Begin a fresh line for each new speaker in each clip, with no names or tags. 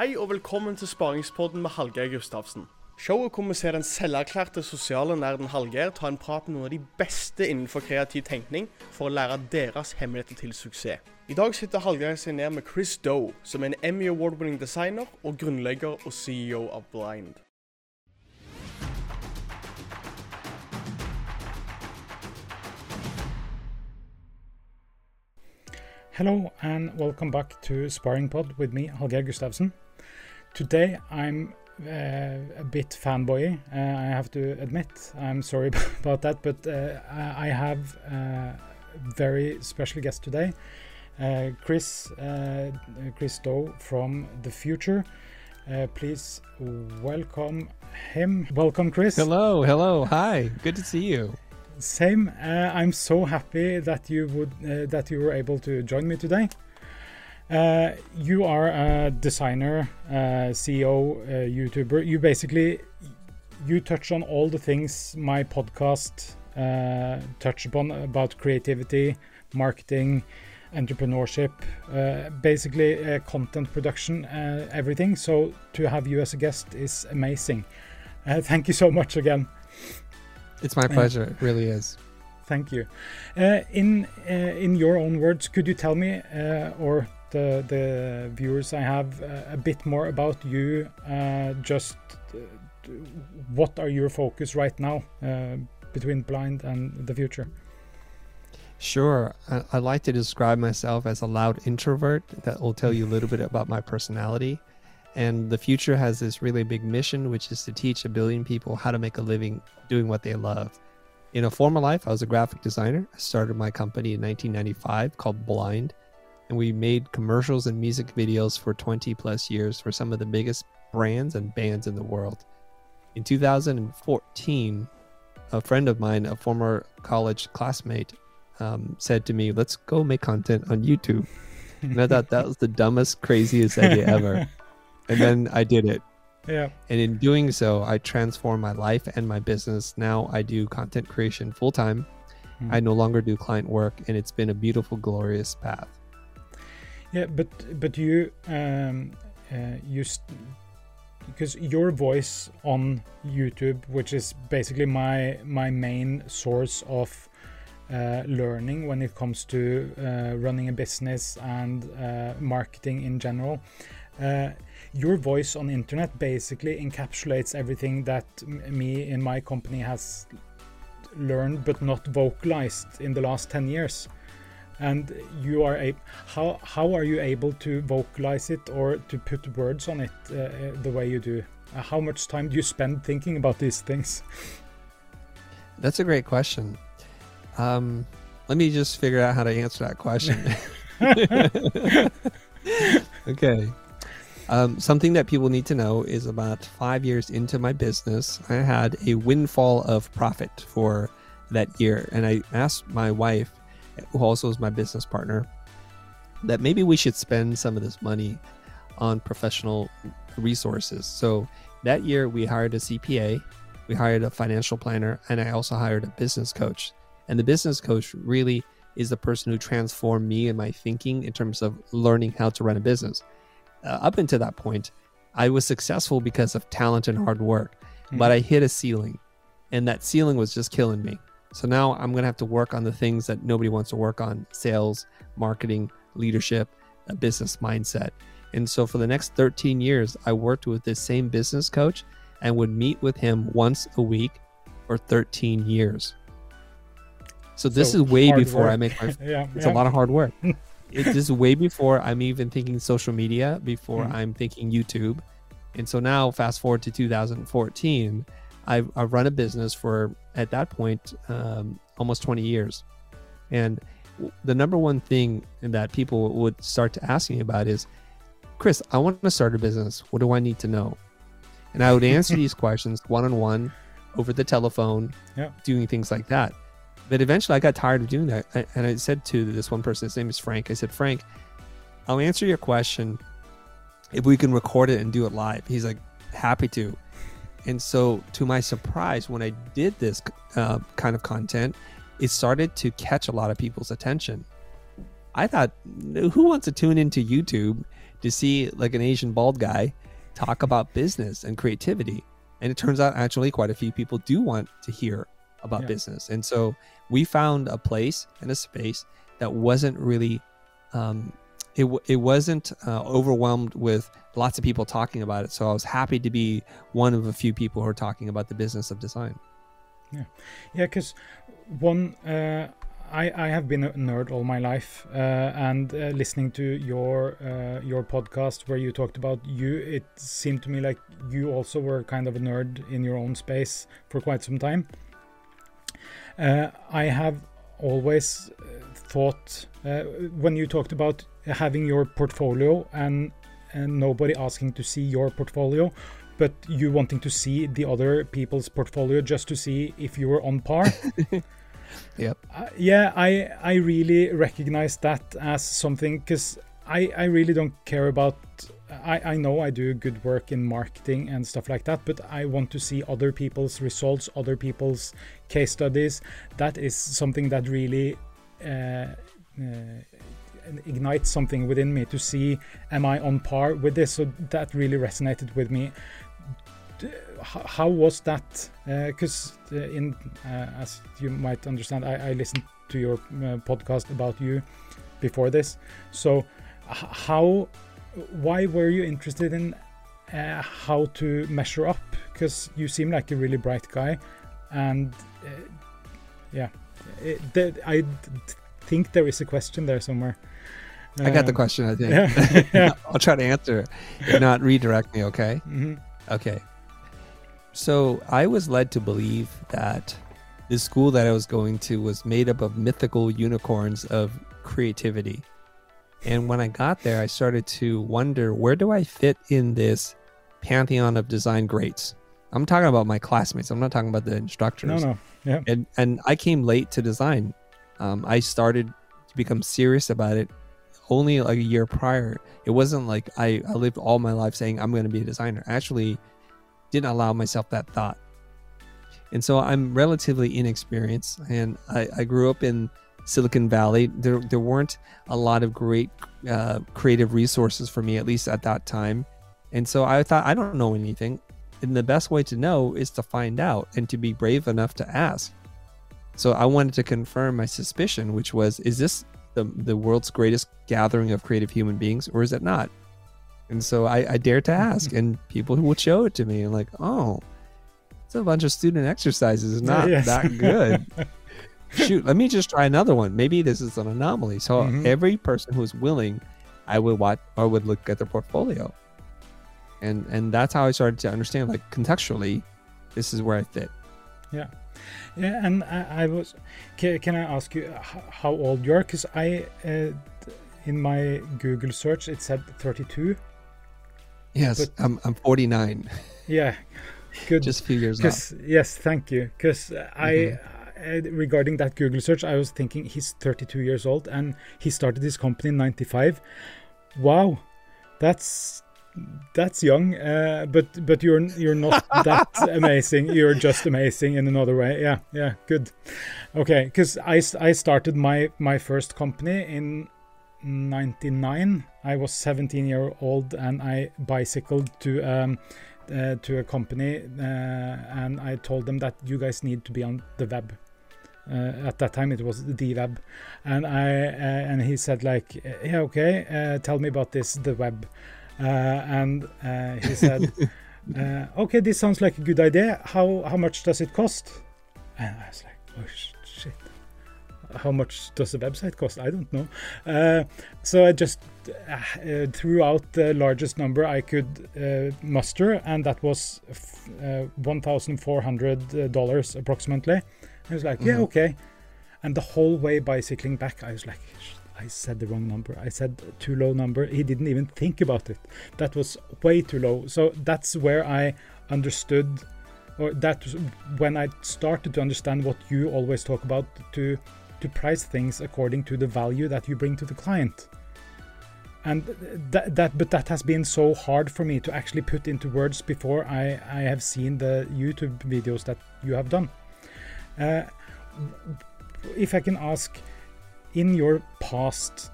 Hei og velkommen til Sparingspodden med Hallgeir Gustavsen. Showet hvor vi ser den selverklærte sosiale nerden Hallgeir ta en prat med noen av de beste innenfor kreativ tenkning for å lære deres hemmeligheter til suksess. I dag sitter Hallgeir seg ned med Chris Doe, som er en Emmy Award-winning designer og grunnlegger og CEO av Blind.
Hello and welcome back to Sparring Pod with me, Hallgeir Gustavsen. Today I'm uh, a bit fanboy, uh, I have to admit. I'm sorry about that, but uh, I have a very special guest today, uh, Chris uh, Chris Do from the Futur. Uh, please welcome him. Welcome, Chris.
Hello, hello, hi. Good to see you.
Same. Uh, I'm so happy that you would uh, that you were able to join me today. Uh, you are a designer, uh, CEO, uh, YouTuber. You basically you touch on all the things my podcast uh, touch upon about creativity, marketing, entrepreneurship, uh, basically uh, content production, uh, everything. So to have you as a guest is amazing. Uh, thank you so much again.
It's my pleasure. It really is.
Thank you. Uh, in uh, in your own words, could you tell me uh, or the the viewers I have uh, a bit more about you? Uh, just uh, what are your focus right now between blind and the Futur?
Sure. I, I like to describe myself as a loud introvert that will tell you a little bit about my personality. And the Futur has this really big mission, which is to teach a billion people how to make a living doing what they love. In a former life, I was a graphic designer. I started my company in 1995 called Blind, and we made commercials and music videos for 20 plus years for some of the biggest brands and bands in the world. In 2014, a friend of mine, a former college classmate, um, said to me, Let's go make content on YouTube. And I thought that was the dumbest, craziest idea ever. And then I did it.
Yeah.
And in doing so, I transformed my life and my business. Now I do content creation full time.
Mm.
I no longer do client work, and it's been a beautiful, glorious path.
Yeah, but but you um, uh, you because your voice on YouTube, which is basically my my main source of uh, learning when it comes to uh, running a business and uh, marketing in general. Uh, your voice on internet basically encapsulates everything that me in my company has learned but not vocalized in the last 10 years and you are a how how are you able to vocalize it or to put words on it uh, uh, the way you do uh, how much time do you spend thinking about these things
That's a great question. Um, let me just figure out how to answer that question. okay. Um, something that people need to know is about five years into my business, I had a windfall of profit for that year. And I asked my wife, who also is my business partner, that maybe we should spend some of this money on professional resources. So that year we hired a CPA, we hired a financial planner, and I also hired a business coach. And the business coach really is the person who transformed me and my thinking in terms of learning how to run a business. Uh, up until that point, I was successful because of talent and hard work, but I hit a ceiling, and that ceiling was just killing me. So now I'm going to have to work on the things that nobody wants to work on sales, marketing, leadership, a business mindset. And so for the next 13 years, I worked with this same business coach and would meet with him once a week for 13 years. So this
So
is way before I make my
yeah
it's
yeah.
a lot of hard work. it, this is way before I'm even thinking social media, before
Mhm.
I'm thinking YouTube. And so now, fast forward to 2014, I've, I've run a business for, at that point, um, almost 20 years. And the number one thing that people would start to ask me about is, Chris, I want to start a business. What do I need to know? And I would answer these questions one on one over the telephone,
Yeah.
doing things like that. But eventually I got tired of doing that. And I said to this one person, his name is Frank, I said, Frank, I'll answer your question if we can record it and do it live. He's like, happy to. And so, to my surprise, when I did this uh, kind of content, it started to catch a lot of people's attention. I thought, who wants to tune into YouTube to see like an Asian bald guy talk about business and creativity. And it turns out actually quite a few people do want to hear about
Yeah.
business. And so we found a place and a space that wasn't really, um, it, it wasn't uh, overwhelmed with lots of people talking about it. So I was happy to be one of a few people who are talking about the business of design.
Yeah, yeah, because one, uh, I I have been a nerd all my life, uh, and uh, listening to your uh, your podcast where you talked about you, it seemed to me like you also were kind of a nerd in your own space for quite some time. Uh, I have always thought uh, when you talked about having your portfolio and and nobody asking to see your portfolio but you wanting to see the other people's portfolio just to see if you were on par.
Yep.
Uh, yeah, I I really recognize that as something because I I really don't care about. I I know I do good work in marketing and stuff like that, but I want to see other people's results, other people's case studies. That is something that really. Uh, uh, ignites something within me to see am i on par with this? So that really resonated with me. How was that? Because uh, in uh, as you might understand I, I listened to your uh, podcast about you before this. So how why were you interested in uh, how to measure up? Because you seem like a really bright guy and uh, yeah. It, the, i think there is a question there somewhere
I got the
Um,
question, I think.
yeah, yeah.
I'll try to answer. If not, redirect me, okay?
Mhm.
Okay. So I was led to believe that the school that I was going to was made up of mythical unicorns of creativity. And when I got there, I started to wonder where do I fit in this pantheon of design greats? I'm talking about my classmates. I'm not talking about the instructors.
no no yeah
and and I came late to design. Um, I started to become serious about it only like a year prior. It wasn't like I, I lived all my life saying I'm going to be a designer. I actually didn't allow myself that thought. And so I'm relatively inexperienced, and I, I grew up in Silicon Valley. There there weren't a lot of great uh, creative resources for me, at least at that time. And so I thought I don't know anything. And the best way to know is to find out and to be brave enough to ask. So I wanted to confirm my suspicion, which was is this the, the world's greatest gathering of creative human beings, or is it not? And so I, I dared to ask, and people will show it to me, and like, oh, it's a bunch of student exercises. It's not
Yes.
that good. Shoot, let me just try another one. Maybe this is an anomaly. So
Mhm.
every person who's willing, I would watch or would look at their portfolio, and and that's how I started to understand, like contextually, this is where I fit.
Yeah, and I, I was. Can, can I ask you how old you are? Because I, uh, in my Google search, it said 32.
Yes,
But-
I'm I'm 49,
Yeah, good.
just a few years off.
Because yes, thank you. Because I, uh, regarding that Google search, I was thinking he's 32 years old and he started his company in '95. Wow, that's that's young. Uh, but but you're you're not that amazing. You're just amazing in another way. Yeah, yeah, good. Okay, because I, I started my my first company in 99 i was 17 year old and i bicycled to um, uh, to a company uh, and i told them that you guys need to be on the web uh, at that time it was the web and i uh, and he said like yeah okay uh, tell me about this the web and uh, he said uh, okay this sounds like a good idea. How how much does it cost? And i was like oh shit. How much does the website cost? I don't know. Uh, so i just uh, uh, threw out the largest number i could uh, muster and that was f- uh, $1400 approximately. I was like yeah
Mhm.
okay. And the whole way bicycling back i was like "Sh- i said the wrong number. I said too low number. He didn't even think about it. That was way too low. So that's where i understood or that when i started to understand what you always talk about to to price things according to the value that you bring to the client. And that, that but that has been so hard for me to actually put into words before i i have seen the youtube videos that you have done. Uh, if i can ask in your past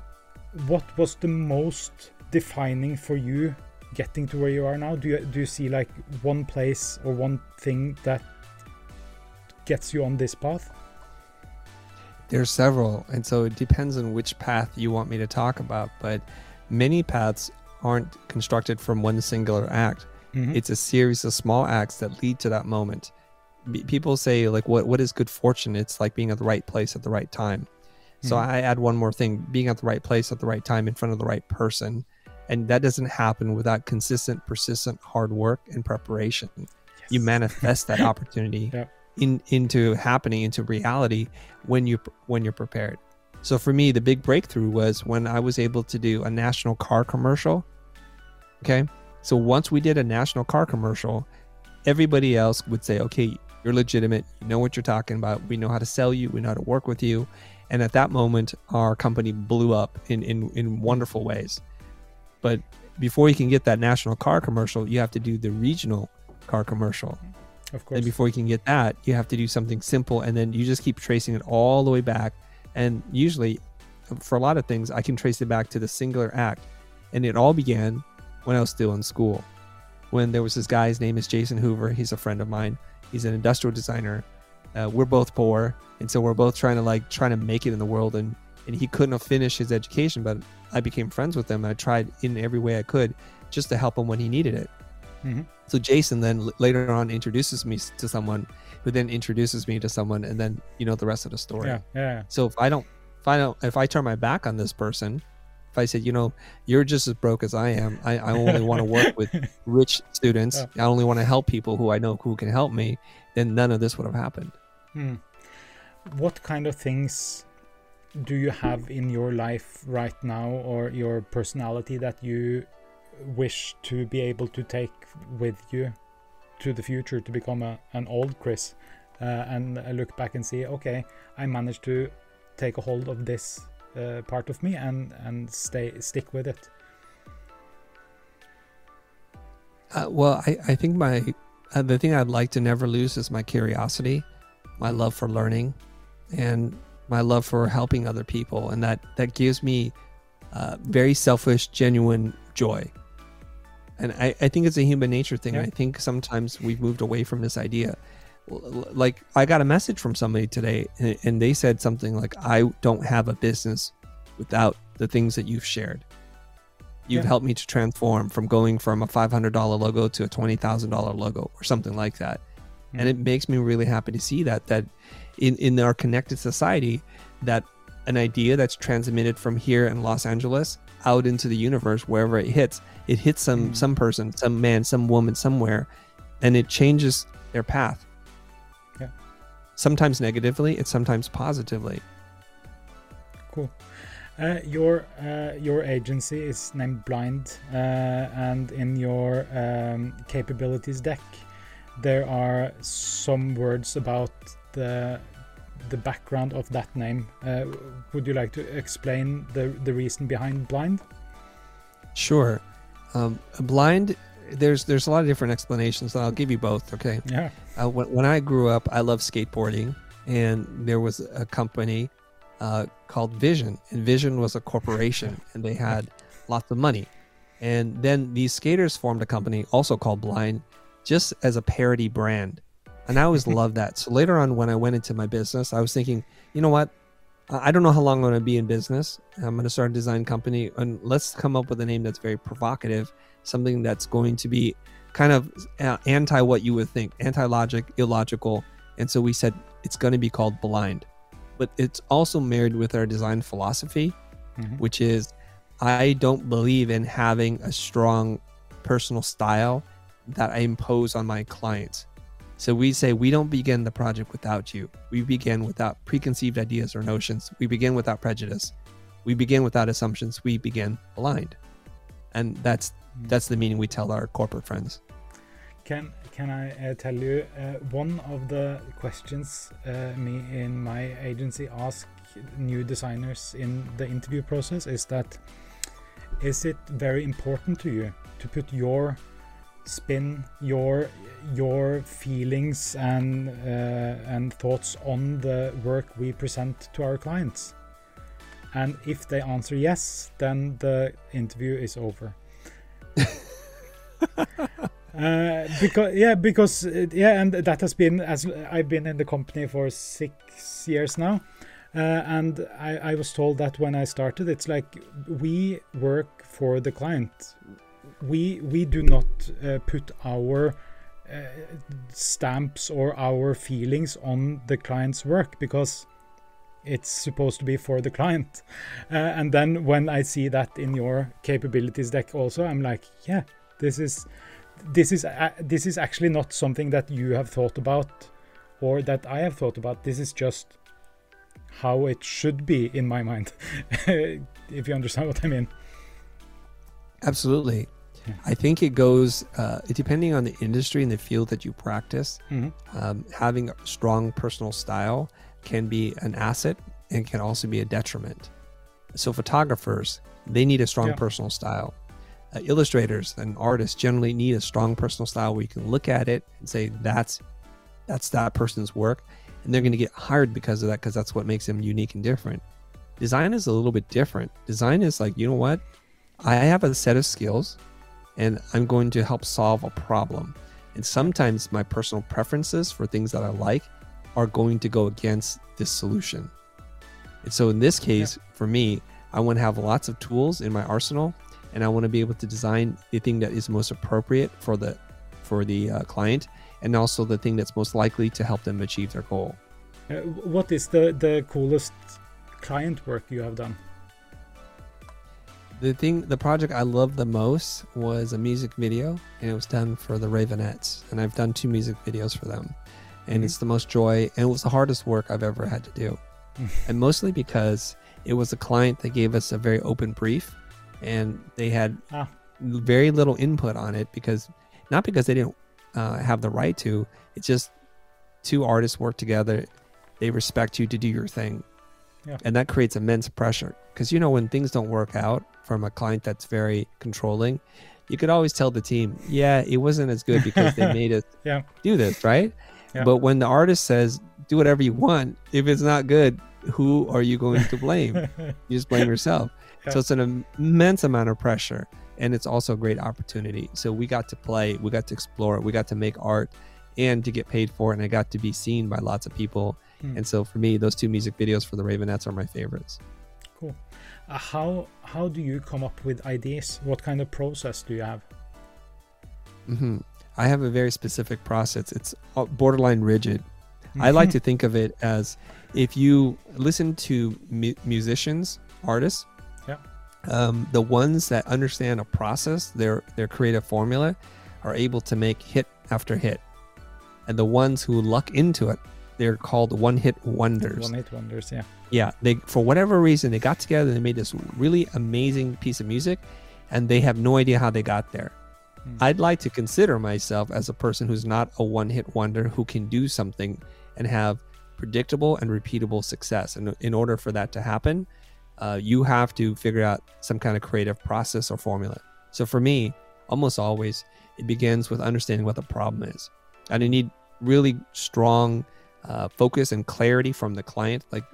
what was the most defining for you getting to where you are now? Do you do you see like one place or one thing that gets you on this path?
There's several, and so it depends on which path you want me to talk about. But many paths aren't constructed from one singular act.
Mhm.
It's a series of small acts that lead to that moment. People say like, "What what is good fortune?" It's like being at the right place at the right time. So
Mhm.
I add one more thing: being at the right place at the right time in front of the right person, and that doesn't happen without consistent, persistent hard work and preparation. You manifest that opportunity
Yeah.
in into happening into reality when you when you're prepared. So for me, the big breakthrough was when I was able to do a national car commercial. Okay, so once we did a national car commercial, everybody else would say, "Okay, you're legitimate. You know what you're talking about. We know how to sell you. We know how to work with you." And at that moment, our company blew up in in, in wonderful ways. But before you can get that national car commercial, you have to do the regional car commercial.
Of course.
And before you can get that, you have to do something simple, and then you just keep tracing it all the way back. And usually, for a lot of things, I can trace it back to the singular act. And it all began when I was still in school. When there was this guy, his name is Jason Hoover. He's a friend of mine. He's an industrial designer. Uh, we're both poor, and so we're both trying to like trying to make it in the world. And and he couldn't have finished his education, but I became friends with him. And I tried in every way I could just to help him when he needed it.
Mhm.
So Jason then later on introduces me to someone, who then introduces me to someone, and then you know the rest of the story.
yeah, yeah,
So if I don't, if I don't, if I turn my back on this person, if I said, you know, you're just as broke as I am, I, I only want to work with rich students. I only want to help people who I know who can help me. Then none of this would have happened.
Hmm. What kind of things do you have in your life right now or your personality that you wish to be able to take with you to the future to become a, an old Chris uh, and uh, look back and see, okay, I managed to take a hold of this uh, part of me and, and stay stick with it.
Uh, well, I, I think my uh, the thing I'd like to never lose is my curiosity, my love for learning, and my love for helping other people, and that that gives me uh, very selfish, genuine joy. And I, I think it's a human nature thing.
Yeah.
I think sometimes we've moved away from this idea. Like I got a message from somebody today, and, and they said something like, "I don't have a business without the things that you've shared." You've
Yeah.
helped me to transform from going from a $500 logo to a $20,000 logo or something like that. And it makes me really happy to see that that in in our connected society that an idea that's transmitted from here in Los Angeles out into the universe wherever it hits, it hits some
Mm.
some person, some man, some woman somewhere and it changes their path.
Yeah.
Sometimes negatively, it's sometimes positively.
Cool. Uh, your uh, your agency is named Blind, uh, and in your um, capabilities deck, there are some words about the the background of that name. Uh, would you like to explain the the reason behind Blind?
Sure. Um, blind there's there's a lot of different explanations and I'll give you both, okay?
Yeah.
Uh, when, when I grew up, I loved skateboarding, and there was a company uh, called Vision, and Vision was a corporation, and they had lots of money. And then these skaters formed a company also called Blind, just as a parody brand. And I always loved that. So later on, when I went into my business, I was thinking, you know what? I don't know how long I'm going to be in business. I'm going to start a design company, and let's come up with a name that's very provocative, something that's going to be kind of uh, anti what you would think, anti logic, illogical. And so we said it's going to be called Blind. But it's also married with our design philosophy,
Mhm.
which is I don't believe in having a strong personal style that I impose on my clients. So we say we don't begin the project without you. We begin without preconceived ideas or notions. We begin without prejudice. We begin without assumptions. We begin blind. And that's that's the meaning we tell our corporate friends.
Can can I uh, tell you uh, one of the questions uh, me in my agency ask new designers in the interview process is that is it very important to you to put your spin your your feelings and uh, and thoughts on the work we present to our clients and if they answer yes, then the interview is over. uh, because yeah, because uh, yeah, and that has been as I've been in the company for six years now, uh, and I, I was told that when I started, it's like we work for the client. We we do not uh, put our uh, stamps or our feelings on the client's work because it's supposed to be for the client. Uh, and then when I see that in your capabilities deck also, I'm like, yeah, this is this is uh, this is actually not something that you have thought about or that I have thought about. This is just how it should be in my mind. if you understand what I mean.
Absolutely. I think it goes uh, depending on the industry and the field that you practice.
Mm-hmm.
Um, having a strong personal style can be an asset and can also be a detriment. So photographers, they need a strong
Yeah.
personal style. Uh, illustrators and artists generally need a strong personal style where you can look at it and say that's that's that person's work, and they're going to get hired because of that because that's what makes them unique and different. Design is a little bit different. Design is like you know what, I have a set of skills, and I'm going to help solve a problem. And sometimes my personal preferences for things that I like are going to go against this solution. And so in this case, for me, I want to have lots of tools in my arsenal and I want to be able to design the thing that is most appropriate for the for the uh, client and also the thing that's most likely to help them achieve their goal.
Uh, what is the the coolest client work you have done?
The thing, the project I loved the most was a music video, and it was done for the Raveonettes. And I've done two music videos for them, and
Mhm.
it's the most joy, and it was the hardest work I've ever had to do, and mostly because it was a client that gave us a very open brief, and they had
Ah.
very little input on it because not because they didn't uh, have the right to. It's just two artists work together. They respect you to do your thing.
Yeah.
And that creates immense pressure because you know when things don't work out from a client that's very controlling, you could always tell the team, "Yeah, it wasn't as good because they made us
Yeah.
do this, right?"
Yeah.
But when the artist says, "Do whatever you want," if it's not good, who are you going to blame? you just blame yourself.
Yeah.
So it's an immense amount of pressure, and it's also a great opportunity. So we got to play, we got to explore, we got to make art, and to get paid for it, and I got to be seen by lots of people.
Hmm.
And so for me, those two music videos for the Raveonettes are my favorites.
Cool. Uh, how how do you come up with ideas? What kind of process do you have?
hmm I have a very specific process. It's uh, borderline rigid. I like to think of it as if you listen to mu- musicians, artists,
Yeah.
um, the ones that understand a process, their their creative formula, are able to make hit after hit, and the ones who luck into it, they're called one hit wonders.
One hit wonders. Yeah.
Yeah, they for whatever reason they got together and they made this really amazing piece of music, and they have no idea how they got there.
Hmm.
I'd like to consider myself as a person who's not a one-hit wonder who can do something and have predictable and repeatable success. And in order for that to happen, uh, you have to figure out some kind of creative process or formula. So for me, almost always, it begins with understanding what the problem is, and I need really strong uh, focus and clarity from the client. Like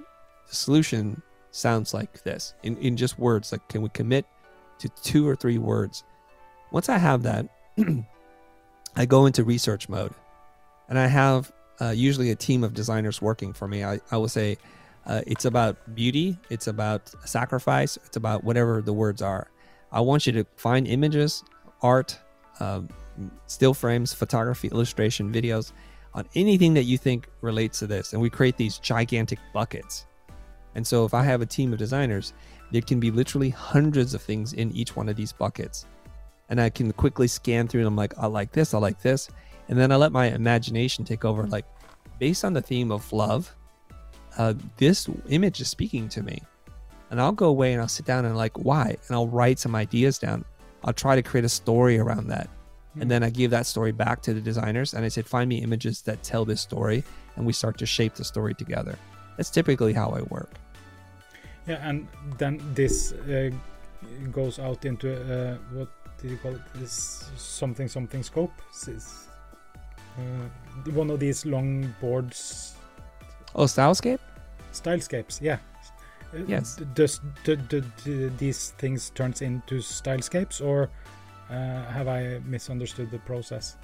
the solution sounds like this in, in just words. Like, can we commit to two or three words? Once I have that, I go into research mode and I have uh, usually a team of designers working for me. I, I will say uh, it's about beauty, it's about sacrifice, it's about whatever the words are. I want you to find images, art, um, still frames, photography, illustration, videos on anything that you think relates to this. And we create these gigantic buckets. And so if I have a team of designers, there can be literally hundreds of things in each one of these buckets. And I can quickly scan through and I'm like, I like this, I like this. And then I let my imagination take over. Like, based on the theme of love, uh, this image is speaking to me. And I'll go away and I'll sit down and like, why? And I'll write some ideas down. I'll try to create a story around that. And then I give that story back to the designers and I said, find me images that tell this story. And we start to shape the story together. That's typically how I work.
Yeah, and then this uh, goes out into uh, what do you call it? This something something scope. Is, uh, one of these long boards,
Oh, Stylescape?
stylescapes. Yeah, Uh,
Yes.
Does d- d- d- these things turns into stylescapes, or uh, have I misunderstood the process?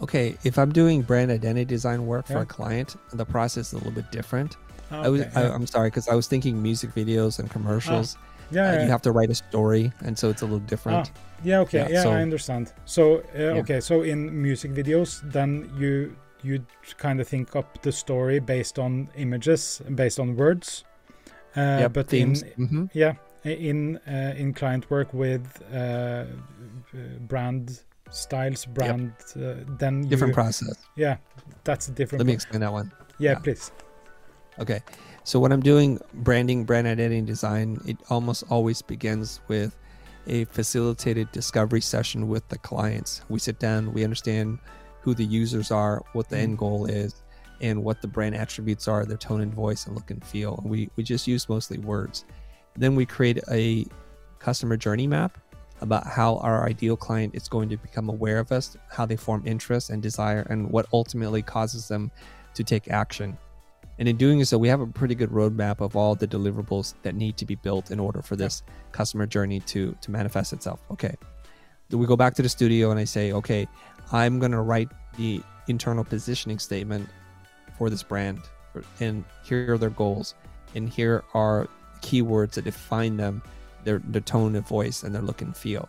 Okay, if I'm doing brand identity design work for
Yeah.
a client, the process is a little bit different.
Ah,
I was,
okay,
I. I'm sorry, because I was thinking music videos and commercials.
yeah,
uh,
yeah.
You have to write a story, and so it's a little different.
Yeah, okay,
Yeah,
yeah,
so-
I understand. So, uh, okay, so in music videos, then you you kind of think up the story based on images, based on words. Uh,
yep,
but
themes.
in
hmm
yeah, in uh, in client work with uh, brand styles, brand, uh, then you,
Different process.
yeah, that's a different.
Let me explain that one.
yeah,
yeah.
please.
Okay. So when I'm doing branding, brand identity and design, it almost always begins with a facilitated discovery session with the clients. We sit down, we understand who the users are, what the end goal is, and what the brand attributes are, their tone and voice and look and feel. And we, we just use mostly words. Then we create a customer journey map about how our ideal client is going to become aware of us, how they form interest and desire, and what ultimately causes them to take action. And in doing so, we have a pretty good roadmap of all the deliverables that need to be built in order for this customer journey to to manifest itself. Okay. Then we go back to the studio and I say, okay, I'm gonna write the internal positioning statement for this brand, and here are their goals, and here are keywords that define them, their their tone of voice and their look and feel.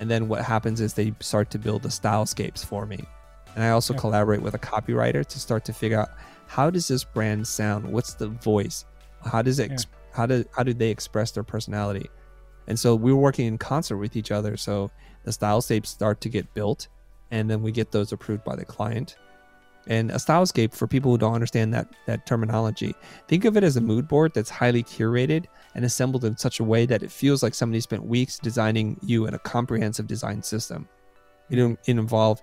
And then what happens is they start to build the stylescapes for me. And I also
Yeah.
collaborate with a copywriter to start to figure out how does this brand sound? What's the voice? How does it? Ex- How do how do they express their personality? And so we're working in concert with each other. So the stylescapes start to get built, and then we get those approved by the client. And a stylescape, for people who don't understand that that terminology, think of it as a mood board that's highly curated and assembled in such a way that it feels like somebody spent weeks designing you in a comprehensive design system. It, it involve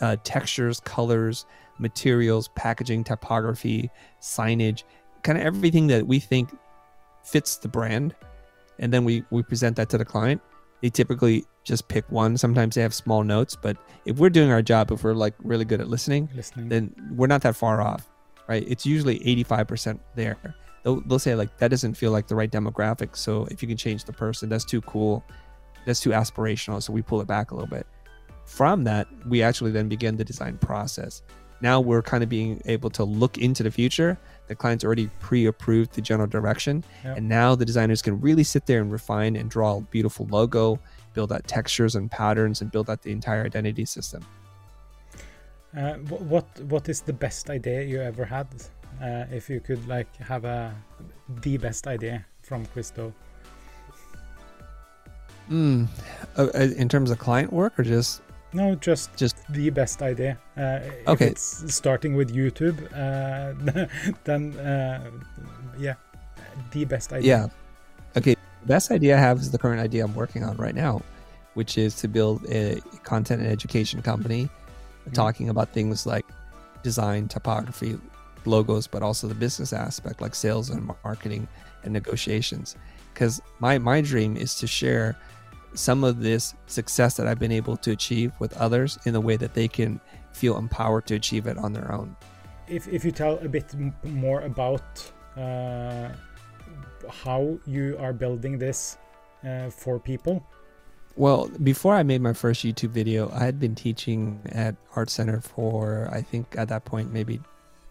uh, textures, colors, materials, packaging, typography, signage, kind of everything that we think fits the brand. And then we, we present that to the client. They typically just pick one. Sometimes they have small notes, but if we're doing our job, if we're like really good at listening,
Listening.
then we're not that far off, right? It's usually 85% there. They'll, they'll say, like, that doesn't feel like the right demographic. So if you can change the person, that's too cool. That's too aspirational. So we pull it back a little bit. From that, we actually then begin the design process. Now we're kind of being able to look into the future. The client's already pre approved the general direction.
Yeah.
And now the designers can really sit there and refine and draw a beautiful logo, build out textures and patterns, and build out the entire identity system.
Uh, what what is the best idea you ever had? Uh, if you could like have a the best idea from Chris Do.
Mm. Uh, in terms of client work or just
No, just
Just-
the best idea. Uh,
Okay.
it's starting with YouTube, uh, then uh, yeah, the best idea.
Yeah. Best idea I have is the current idea I'm working on right now, which is to build a content and education company talking about things like design, typography, logos, but also the business aspect like sales and marketing and negotiations. Because my, my dream is to share some of this success that I've been able to achieve with others in a way that they can feel empowered to achieve it on their own.
If if you tell a bit more about uh, how you are building this uh, for people.
Well, before I made my first YouTube video, I had been teaching at Art Center for I think at that point maybe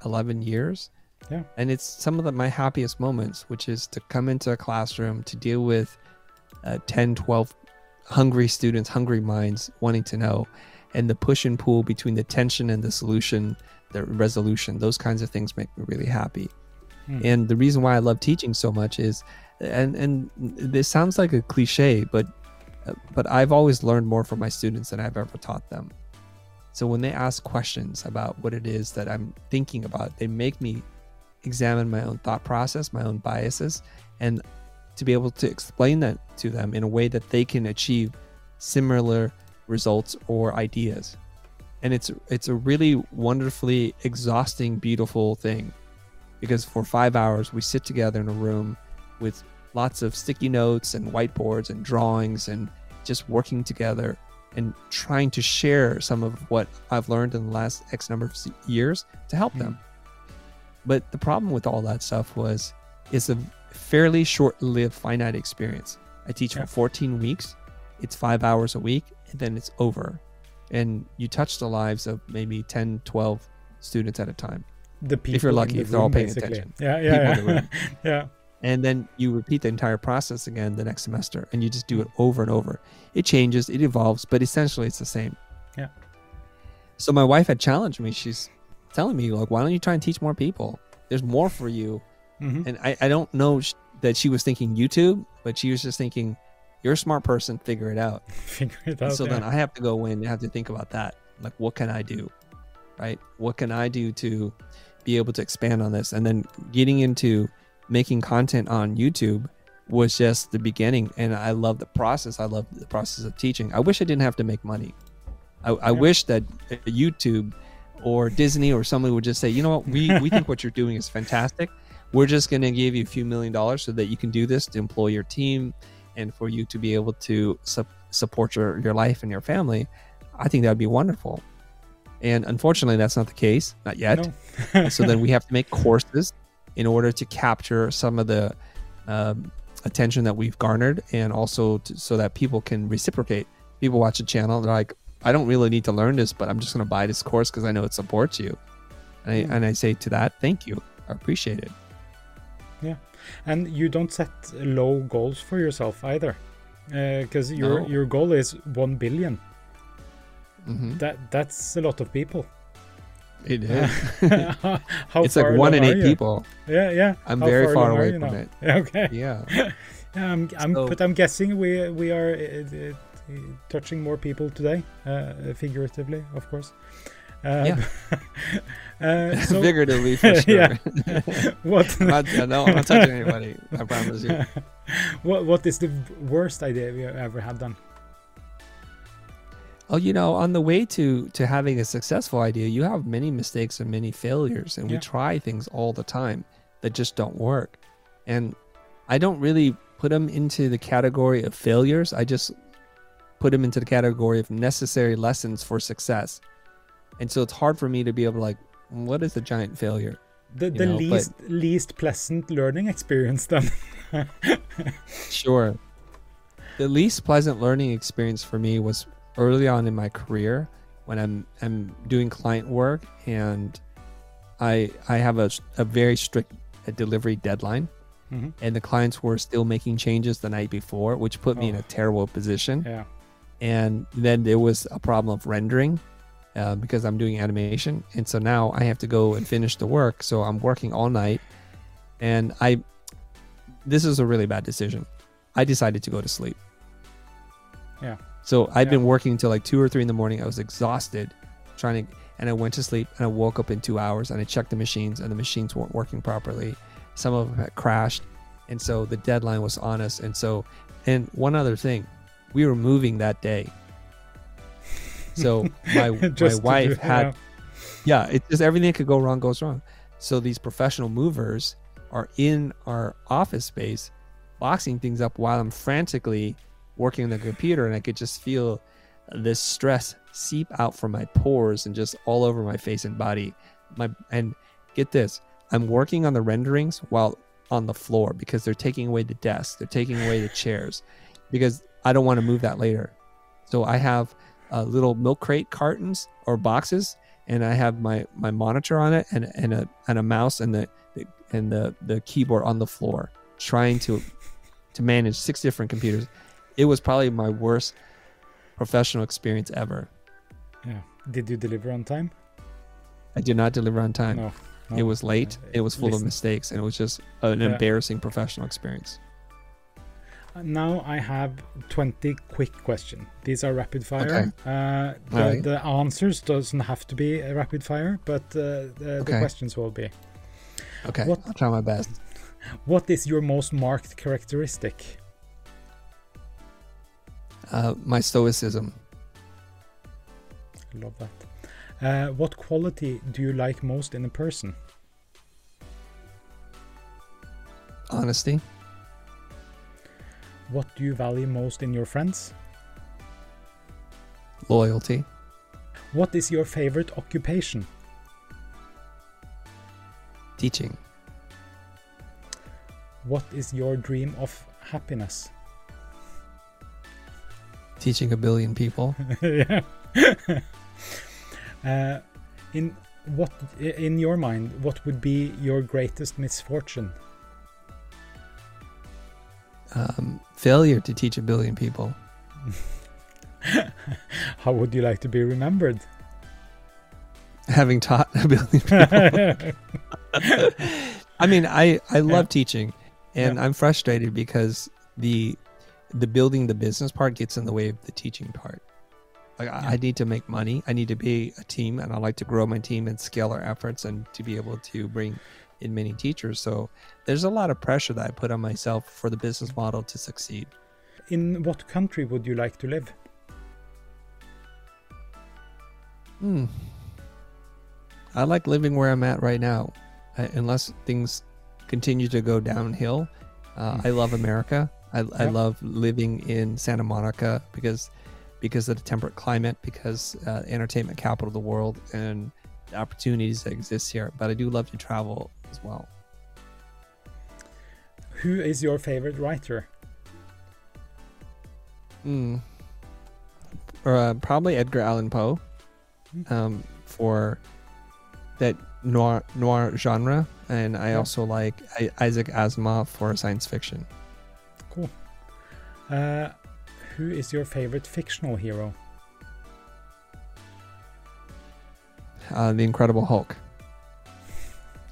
11 years.
Yeah.
And it's some of the, my happiest moments, which is to come into a classroom to deal with uh, 10, 12 hungry students, hungry minds wanting to know, and the push and pull between the tension and the solution, the resolution, those kinds of things make me really happy.
Hmm.
And the reason why I love teaching so much is, and and this sounds like a cliche, but but I've always learned more from my students than I've ever taught them. So when they ask questions about what it is that I'm thinking about, they make me examine my own thought process, my own biases, and to be able to explain that to them in a way that they can achieve similar results or ideas. And it's it's a really wonderfully exhausting, beautiful thing. Because for five hours we sit together in a room with lots of sticky notes and whiteboards and drawings and just working together and trying to share some of what I've learned in the last X number of years to help them. Hmm. But the problem with all that stuff was it's a fairly short-lived finite experience. I teach
Yeah.
for 14 weeks. It's five hours a week, and then it's over. And you touch the lives of maybe 10, 12 students at a time.
The people in
lucky,
the
if they're all paying
basically.
attention.
Yeah, yeah, yeah. yeah.
and then you repeat the entire process again the next semester and you just do it over and over it changes it evolves but essentially it's the same
Yeah.
so my wife had challenged me she's telling me like why don't you try and teach more people there's more for you
Mhm.
and i, I don't know sh- that she was thinking youtube but she was just thinking you're a smart person figure it out
Figure it out.
so
yeah.
then I have to go in and have to think about that. Like, what can I do? Right? What can I do to be able to expand on this? And then getting into making content on YouTube was just the beginning. And I love the process. I love the process of teaching. I wish I didn't have to make money. I, I
Yeah.
wish that uh, YouTube or Disney or somebody would just say, you know what, we, we think what you're doing is fantastic. We're just going to give you a few million dollars so that you can do this to employ your team and for you to be able to sup- support your, your life and your family. I think that would be wonderful. And unfortunately, that's not the case, not yet.
No.
So then we have to make courses in order to capture some of the um, attention that we've garnered and also to, so that people can reciprocate. People watch a channel, they're like, I don't really need to learn this, but I'm just going to buy this course because I know it supports you. And I, and I say to that, thank you. I appreciate it. Yeah.
And you don't set low goals for yourself either because your
No.
your goal is 1 billion
hmm
that that's a lot of people
It is.
How
it's like one in eight
you?
people.
yeah yeah
I'm
How
very far
along are
away from
now?
it.
Okay
Yeah.
yeah, I'm, I'm
So-
but i'm guessing we we are uh, uh, touching more people today uh, figuratively of course uh,
Yeah.
uh, so
Figuratively, for sure.
Yeah. what
I'm not, no, I'm not touching anybody. I promise you.
what what is the worst idea you ever had done
Oh, you know, on the way to to having a successful idea, you have many mistakes and many failures, and
Yeah.
we try things all the time that just don't work. And I don't really put them into the category of failures. I just put them into the category of necessary lessons for success. And so it's hard for me to be able to like, what is a giant failure?
the, the
know, but-
least least pleasant learning experience then
Sure. The least pleasant learning experience for me was early on in my career when I'm I'm doing client work and I I have a, a very strict uh, delivery deadline
Mhm.
and the clients were still making changes the night before, which put me in
Oh.
a terrible position.
yeah
And then there was a problem of rendering uh, because I'm doing animation, and so now I have to go and finish the work. So I'm working all night, and I this is a really bad decision. I decided to go to sleep.
Yeah.
So I'd
Yeah.
been working until like two or three in the morning. I was exhausted, trying to, and I went to sleep, and I woke up in two hours, and I checked the machines, and the machines weren't working properly. Some of them had crashed, and so the deadline was on us. And so, and one other thing, we were moving that day. So my my wife
do-
had
yeah.
yeah, it's just everything that could go wrong goes wrong. So these professional movers are in our office space, boxing things up while I'm frantically working on the computer, and I could just feel this stress seep out from my pores and just all over my face and body. My and get this, I'm working on the renderings while on the floor because they're taking away the desk, they're taking away the chairs, because I don't want to move that later. So I have uh, little milk crate cartons or boxes and I have my my monitor on it and and a and a mouse and the, the and the the keyboard on the floor, trying to to manage six different computers. It was probably my worst professional experience ever.
yeah did you deliver on time
I did not deliver on time.
no, no.
It was late.
Uh,
It was full of mistakes, and it was just an
Yeah.
embarrassing professional experience.
Uh, Now I have 20 quick questions. These are rapid fire.
Okay.
Uh, the,
Alright.
the answers doesn't have to be a rapid fire, but uh, the, the questions will be.
Okay,
What-
I'll try my best.
What is your most marked characteristic?
Uh, my stoicism, I
Love that. Uh, what quality do you like most in a person?
honesty,
What do you value most in your friends?
loyalty,
What is your favorite occupation?
teaching,
what is your dream of happiness?
Teaching a billion people.
yeah. uh, in what, in your mind, what would be your greatest misfortune?
Um, failure to teach a billion people.
How would you like to be remembered?
Having taught a billion people. I mean, I I love
Yeah.
teaching, and
Yeah.
I'm frustrated because the the building the business part gets in the way of the teaching part. Like I, I need to make money. I need to be a team, and I like to grow my team and scale our efforts, and to be able to bring in many teachers. So there's a lot of pressure that I put on myself for the business model to succeed.
In what country would you like to live?
Hmm. I like living where I'm at right now, uh, unless things continue to go downhill. Uh,
Mm.
I love America. I, I love living in Santa Monica because because of the temperate climate, because uh, entertainment capital of the world, and the opportunities that exist here. But I do love to travel as well.
Who is your favorite writer?
Hmm. Or, uh, probably Edgar Allan Poe
Mm.
um, for that noir noir genre, and I
Yeah.
also like I, Isaac Asimov for science fiction.
Uh, who is your favorite fictional hero?
Uh, the Incredible Hulk,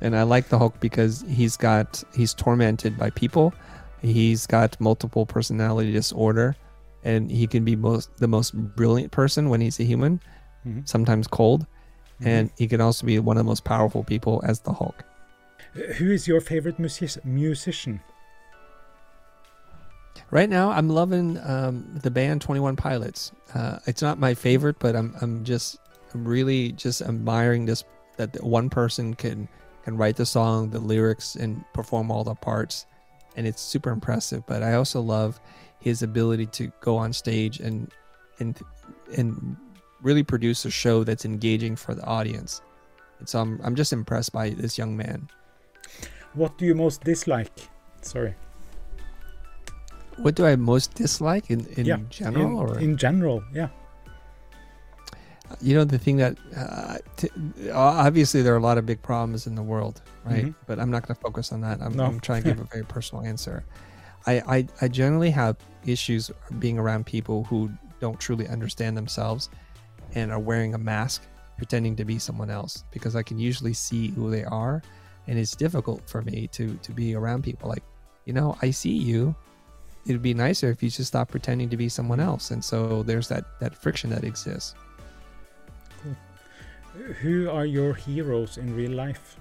and I like the Hulk because he's got he's tormented by people, he's got multiple personality disorder, and he can be most the most brilliant person when he's a human,
Mhm.
sometimes cold,
Mhm.
and he can also be one of the most powerful people as the Hulk.
Uh, who is your favorite music- musician?
Right now, I'm loving um, the band Twenty One Pilots. Uh, it's not my favorite, but I'm I'm just I'm really just admiring this that one person can can write the song, the lyrics, and perform all the parts, and it's super impressive. But I also love his ability to go on stage and and and really produce a show that's engaging for the audience. And so I'm I'm just impressed by this young man.
What do you most dislike? Sorry.
What do I most dislike in in
Yeah,
general,
in,
or
in general, yeah.
you know the thing that uh, t- obviously there are a lot of big problems in the world right
Mhm.
but i'm not going to focus on that i'm,
No.
I'm trying to give a very personal answer I, I i generally have issues being around people who don't truly understand themselves and are wearing a mask pretending to be someone else because i can usually see who they are and it's difficult for me to to be around people like you know i see you it'd be nicer if you just stop pretending to be someone else and so there's that that friction that exists
Who are your heroes in real life?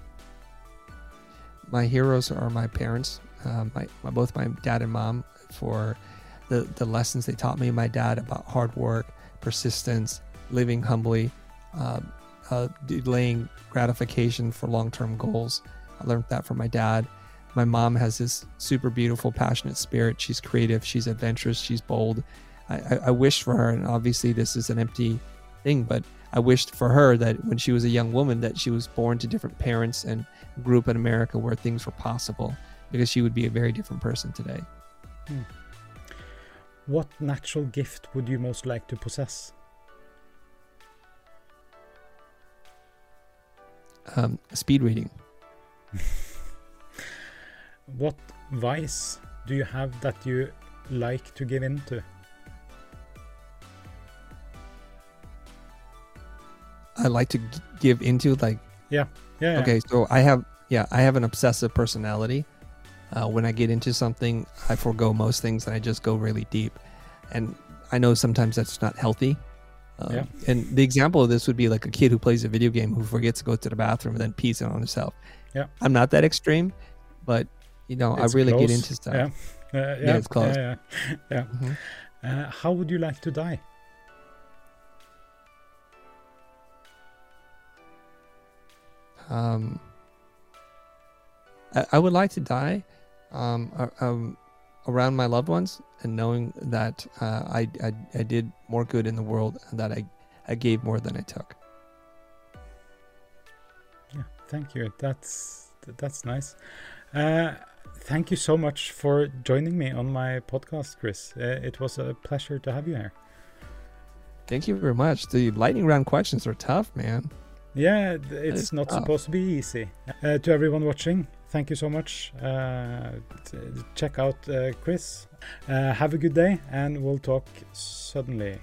my heroes are my parents, um, my, my both my dad and mom for the the lessons they taught me. My dad about hard work, persistence, living humbly, um, uh, delaying gratification for long term goals. I learned that from my dad. My mom has this super beautiful, passionate spirit. She's creative. She's adventurous. She's bold. I, I, I wish for her, and obviously this is an empty thing, but I wished for her that when she was a young woman that she was born to different parents and grew up in America where things were possible because she would be a very different person today.
What natural gift would you most like to possess?
Um, speed reading.
What vice do you have that you like to give into?
I like to g- give into like
Yeah, yeah.
okay, so I have yeah I have an obsessive personality. Uh, when I get into something, I forego most things and I just go really deep. And I know sometimes that's not healthy. Um,
Yeah.
And the example of this would be like a kid who plays a video game who forgets to go to the bathroom and then pees on himself.
Yeah.
I'm not that extreme, but you know
It's
I really get into stuff.
Yeah, uh, yeah,
it's close.
Yeah, yeah.
Mhm.
Uh, how would you like to die?
Um, I, I would like to die um, um, around my loved ones and knowing that uh, I, I, I did more good in the world and that I, I gave more than I took.
Yeah, thank you. That's that's nice. Uh, thank you so much for joining me on my podcast, Chris. Uh, it was a pleasure to have you here.
Thank you very much. The lightning round questions are tough, man.
Yeah, it's not
tough.
supposed to be easy. Uh, to everyone watching, thank you so much. Uh, check out uh, Chris. Uh, have a good day, and we'll talk suddenly.